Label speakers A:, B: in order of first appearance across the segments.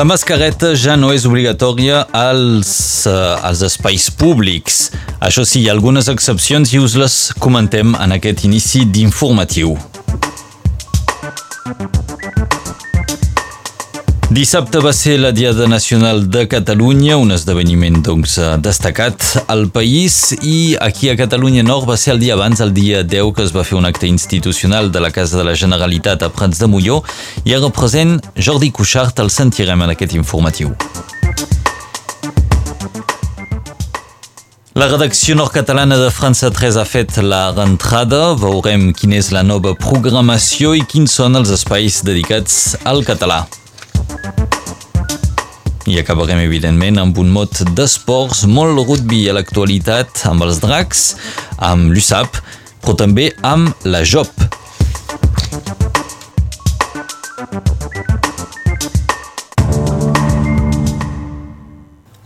A: La mascareta ja no és obligatòria als, uh, als espais públics. Això sí, hi ha algunes excepcions i us les comentem en aquest inici d'informatiu. Dissabte va ser la Diada Nacional de Catalunya, un esdeveniment doncs, eh, destacat al país i aquí a Catalunya Nord va ser el dia abans, el dia 10, que es va fer un acte institucional de la Casa de la Generalitat a Prats de Molló i ara present Jordi Cuixart el sentirem en aquest informatiu. La redacció nord-catalana de França 3 ha fet la rentrada. Veurem quina és la nova programació i quins són els espais dedicats al català. I acabarem, evidentment, amb un mot d'esports, molt rugby a l'actualitat, amb els dracs, amb l'USAP, però també amb la JOP.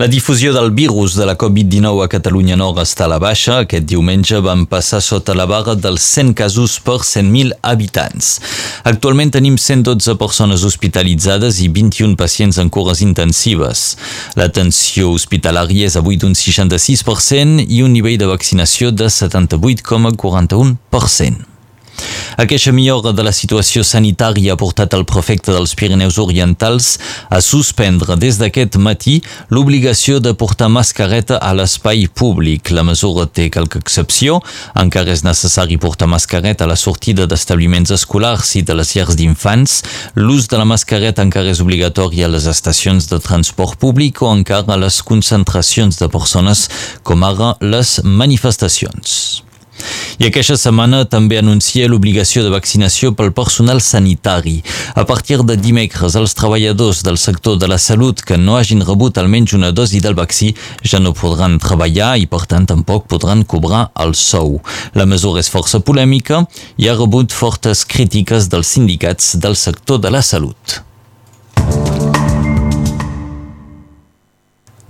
A: La difusió del virus de la Covid-19 a Catalunya Nord està a la baixa. Aquest diumenge van passar sota la barra dels 100 casos per 100.000 habitants. Actualment tenim 112 persones hospitalitzades i 21 pacients en cures intensives. L'atenció hospitalària és avui d'un 66% i un nivell de vaccinació de 78,41%. A queixa millora de la situació sanitària ha portat el prefecte dels Pirineus Orientals a suspendre des d'aquest matí l'obligació de portar mascareta a l'espai públic. La mesura té qualque excepció. Encara és necessari portar mascareta a la sortida d'establiments escolars i de les llars d'infants. L'ús de la mascareta encara és obligatori a les estacions de transport públic o encara a les concentracions de persones, com ara les manifestacions. I aquesta setmana també anuncia l'obligació de vaccinació pel personal sanitari. A partir de dimecres, els treballadors del sector de la salut que no hagin rebut almenys una dosi del vaccí ja no podran treballar i, per tant, tampoc podran cobrar el sou. La mesura és força polèmica i ha rebut fortes crítiques dels sindicats del sector de la salut.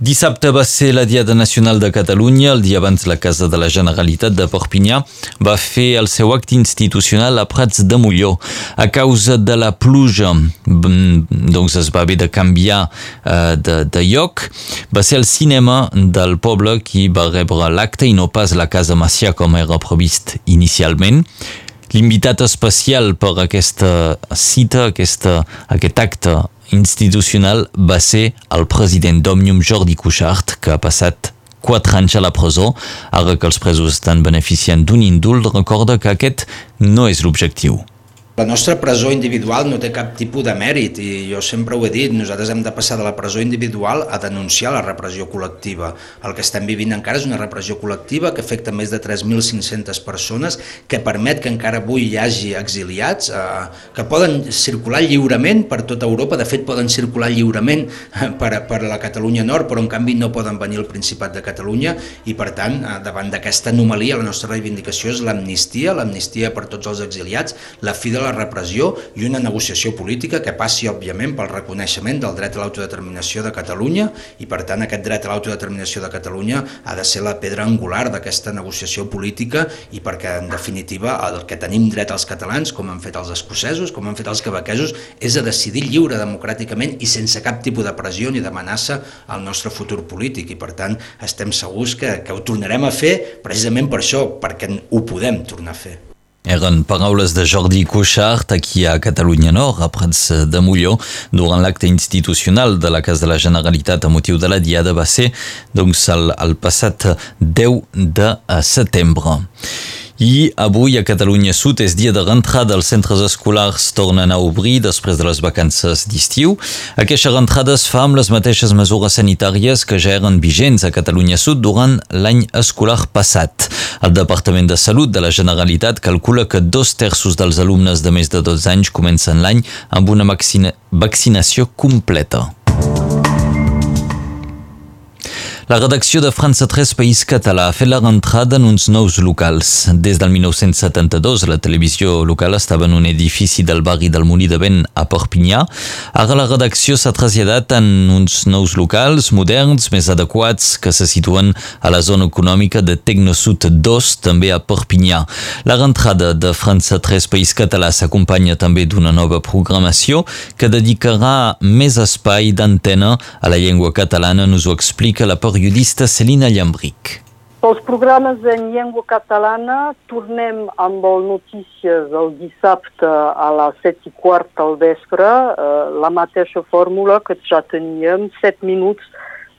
A: Dissabte va ser la Diada Nacional de Catalunya. El dia abans la Casa de la Generalitat de Perpinyà va fer el seu acte institucional a Prats de Molló. A causa de la pluja, doncs es va haver de canviar eh, de, de lloc. Va ser el cinema del poble qui va rebre l'acte i no pas la Casa Macià com era previst inicialment. L'invitat especial per aquesta cita, aquesta, aquest acte institucional va ser el president d'Òmnium Jordi Cuixart, que ha passat quatre anys a la presó. Ara que els presos estan beneficiant d'un indult, recorda que aquest no és l'objectiu.
B: La nostra presó individual no té cap tipus de mèrit i jo sempre ho he dit, nosaltres hem de passar de la presó individual a denunciar la repressió col·lectiva. El que estem vivint encara és una repressió col·lectiva que afecta més de 3.500 persones, que permet que encara avui hi hagi exiliats, eh, que poden circular lliurement per tota Europa, de fet poden circular lliurement eh, per, per la Catalunya Nord, però en canvi no poden venir al Principat de Catalunya i per tant, eh, davant d'aquesta anomalia, la nostra reivindicació és l'amnistia, l'amnistia per tots els exiliats, la fi de la repressió i una negociació política que passi, òbviament, pel reconeixement del dret a l'autodeterminació de Catalunya i, per tant, aquest dret a l'autodeterminació de Catalunya ha de ser la pedra angular d'aquesta negociació política i perquè, en definitiva, el que tenim dret als catalans, com han fet els escocesos, com han fet els quebequesos, és a decidir lliure, democràticament i sense cap tipus de pressió ni d'amenaça al nostre futur polític i, per tant, estem segurs que, que ho tornarem a fer precisament per això, perquè ho podem tornar a fer.
A: Eren paraules de Jordi Cuixart aquí a Catalunya Nord, a Prats de Molló, durant l'acte institucional de la Casa de la Generalitat a motiu de la Diada va ser doncs, el, el passat 10 de setembre. I avui a Catalunya Sud és dia de rentrada. Els centres escolars tornen a obrir després de les vacances d'estiu. Aquesta rentrada es fa amb les mateixes mesures sanitàries que ja eren vigents a Catalunya Sud durant l'any escolar passat. El Departament de Salut de la Generalitat calcula que dos terços dels alumnes de més de 12 anys comencen l'any amb una vaccina vaccinació completa. La redacció de França 3 País Català ha fet la rentrada en uns nous locals. Des del 1972, la televisió local estava en un edifici del barri del Molí de Vent a Perpinyà. Ara la redacció s'ha traslladat en uns nous locals moderns, més adequats, que se situen a la zona econòmica de Tecnosud 2, també a Perpinyà. La rentrada de França 3 País Català s'acompanya també d'una nova programació que dedicarà més espai d'antena a la llengua catalana, nos ho explica la periodista Celina Llambric.
C: Pels programes en llengua catalana tornem amb el Notícies el dissabte a les set i quart al vespre, eh, la mateixa fórmula que ja teníem, set minuts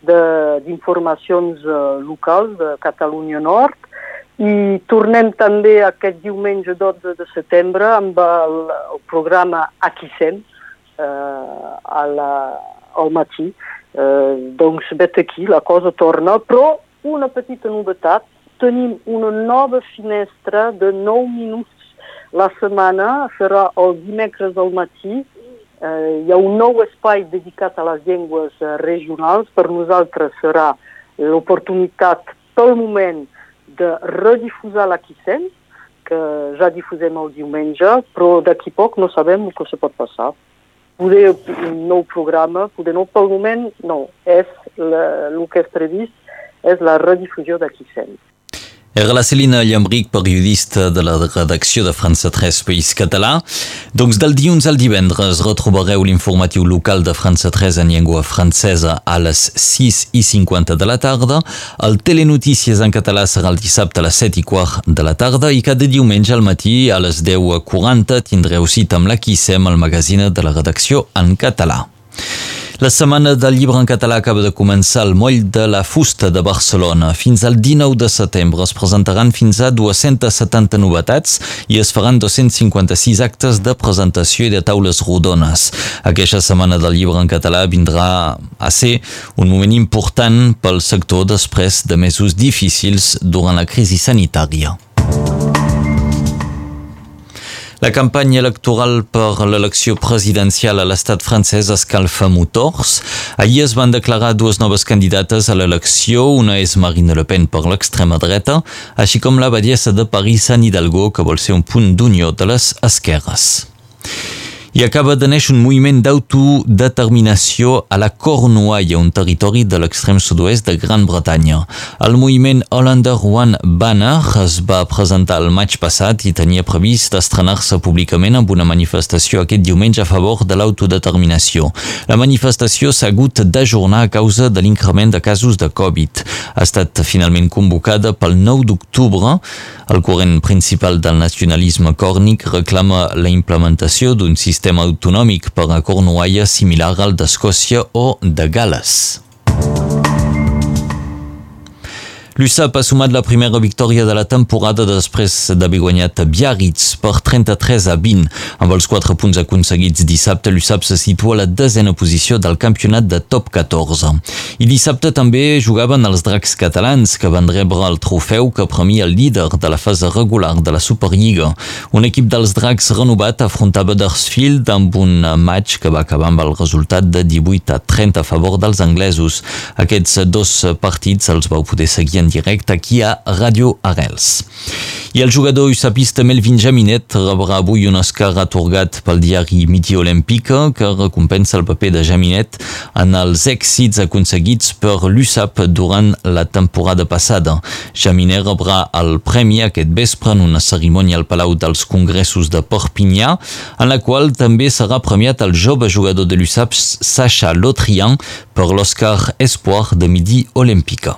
C: d'informacions eh, locals de Catalunya Nord, i tornem també aquest diumenge 12 de setembre amb el, el programa Aquí Sem, eh, a la, al matí, Eh, doncs vet aquí, la cosa torna, però una petita novetat, tenim una nova finestra de 9 minuts la setmana, serà el dimecres al matí, eh, hi ha un nou espai dedicat a les llengües eh, regionals, per nosaltres serà l'oportunitat pel moment de redifusar la Quissent, que ja difusem el diumenge, però d'aquí poc no sabem el que se pot passar poder un nou programa, poder no pel moment, no, és la, el que és previst és la redifusió d'aquí sempre.
A: Era la Celina Llambric, periodista de la redacció de França 3 País Català. Doncs del dilluns al divendres retrobareu l'informatiu local de França 3 en llengua francesa a les 6 i 50 de la tarda. El Telenotícies en català serà el dissabte a les 7 i quart de la tarda i cada diumenge al matí a les 10.40 tindreu cita amb la Quissem, el magazine de la redacció en català. La Setmana del Llibre en Català acaba de començar al Moll de la Fusta de Barcelona. Fins al 19 de setembre es presentaran fins a 270 novetats i es faran 256 actes de presentació i de taules rodones. Aquesta Setmana del Llibre en Català vindrà a ser un moment important pel sector després de mesos difícils durant la crisi sanitària. La campanya electoral per l'elecció presidencial a l'estat francès escalfa motors. Ahir es van declarar dues noves candidates a l'elecció. Una és Marine Le Pen per l'extrema dreta, així com la badiessa de París, Anne Hidalgo, que vol ser un punt d'unió de les esquerres i acaba de néixer un moviment d'autodeterminació a la Cornualla, un territori de l'extrem sud-oest de Gran Bretanya. El moviment Hollander One Banner es va presentar el maig passat i tenia previst estrenar-se públicament amb una manifestació aquest diumenge a favor de l'autodeterminació. La manifestació s'ha hagut d'ajornar a causa de l'increment de casos de Covid. Ha estat finalment convocada pel 9 d'octubre. El corrent principal del nacionalisme còrnic reclama la implementació d'un sistema sistema autonòmic per a Cornualla similar al d'Escòcia o de Gales. L'USAP ha sumat la primera victòria de la temporada després d'haver guanyat Biarritz per 33 a 20. Amb els 4 punts aconseguits dissabte, l'USAP se situa a la desena posició del campionat de top 14. I dissabte també jugaven els dracs catalans que van rebre el trofeu que premia el líder de la fase regular de la Superliga. Un equip dels dracs renovat afrontava Dersfield amb un match que va acabar amb el resultat de 18 a 30 a favor dels anglesos. Aquests dos partits els vau poder seguir directe aquí a Radio Arrels. I el jugador usapista Melvin Jaminet rebrà avui un Oscar atorgat pel diari Midi Olímpica que recompensa el paper de Jaminet en els èxits aconseguits per l'USAP durant la temporada passada. Jaminet rebrà el premi aquest vespre en una cerimònia al Palau dels Congressos de Perpinyà, en la qual també serà premiat el jove jugador de l'USAP Sacha Lotrian per l'Oscar Espoir de Midi Olímpica.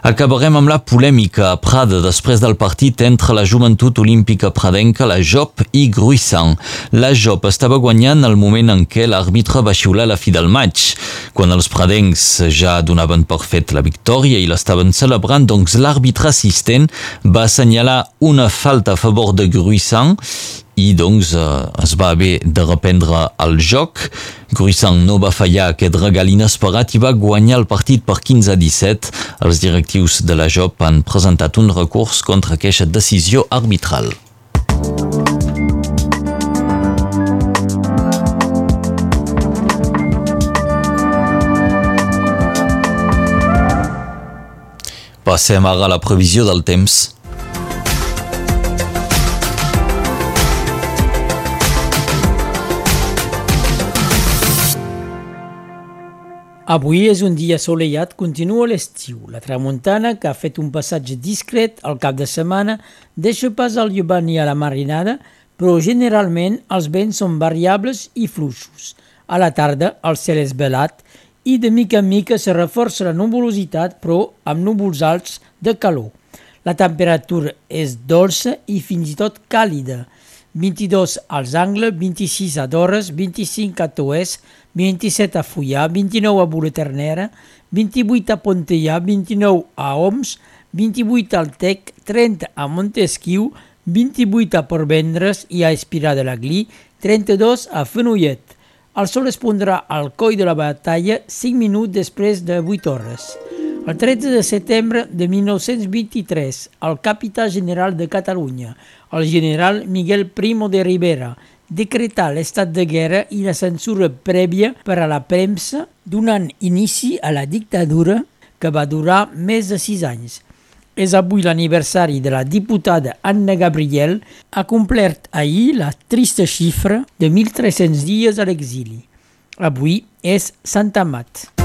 A: Acabarem amb la polèmica a Prada després del partit entre la Joventut Olímpica Pradenca, la JOP i Gruissant. La JOP estava guanyant al moment en què l'àrbitre va xiular la fi del maig. Quan els pradencs ja donaven per fet la victòria i l'estaven celebrant, doncs l'àrbitre assistent va assenyalar una falta a favor de Gruissant i doncs eh, es va haver de reprendre el joc. Gruissant no va fallar aquest regal inesperat i va guanyar el partit per 15 a 17. Els directius de la JOP han presentat un recurs contra aquesta decisió arbitral. Passem ara a la previsió del temps.
D: Avui és un dia assolellat, continua l'estiu. La tramuntana, que ha fet un passatge discret al cap de setmana, deixa pas al llevant i a la marinada, però generalment els vents són variables i fluixos. A la tarda el cel és velat i de mica en mica se reforça la nuvolositat, però amb núvols alts de calor. La temperatura és dolça i fins i tot càlida. 22 als angles, 26 a Dores, 25 a Toès, 27 a Fullà, 29 a Boleternera, 28 a Pontellà, 29 a Oms, 28 al Tec, 30 a Montesquieu, 28 a Portvendres i a Espirà de la Glí, 32 a Fenollet. El sol es pondrà al coll de la batalla 5 minuts després de 8 hores. El 13 de setembre de 1923, el capità general de Catalunya, el general Miguel Primo de Rivera, decretà l'estat de guerra i la censura prèvia per a la premsa, donant inici a la dictadura que va durar més de sis anys. És avui l'aniversari de la diputada Anna Gabriel, ha complert ahir la trista xifra de 1.300 dies a l'exili. Avui és Sant Amat.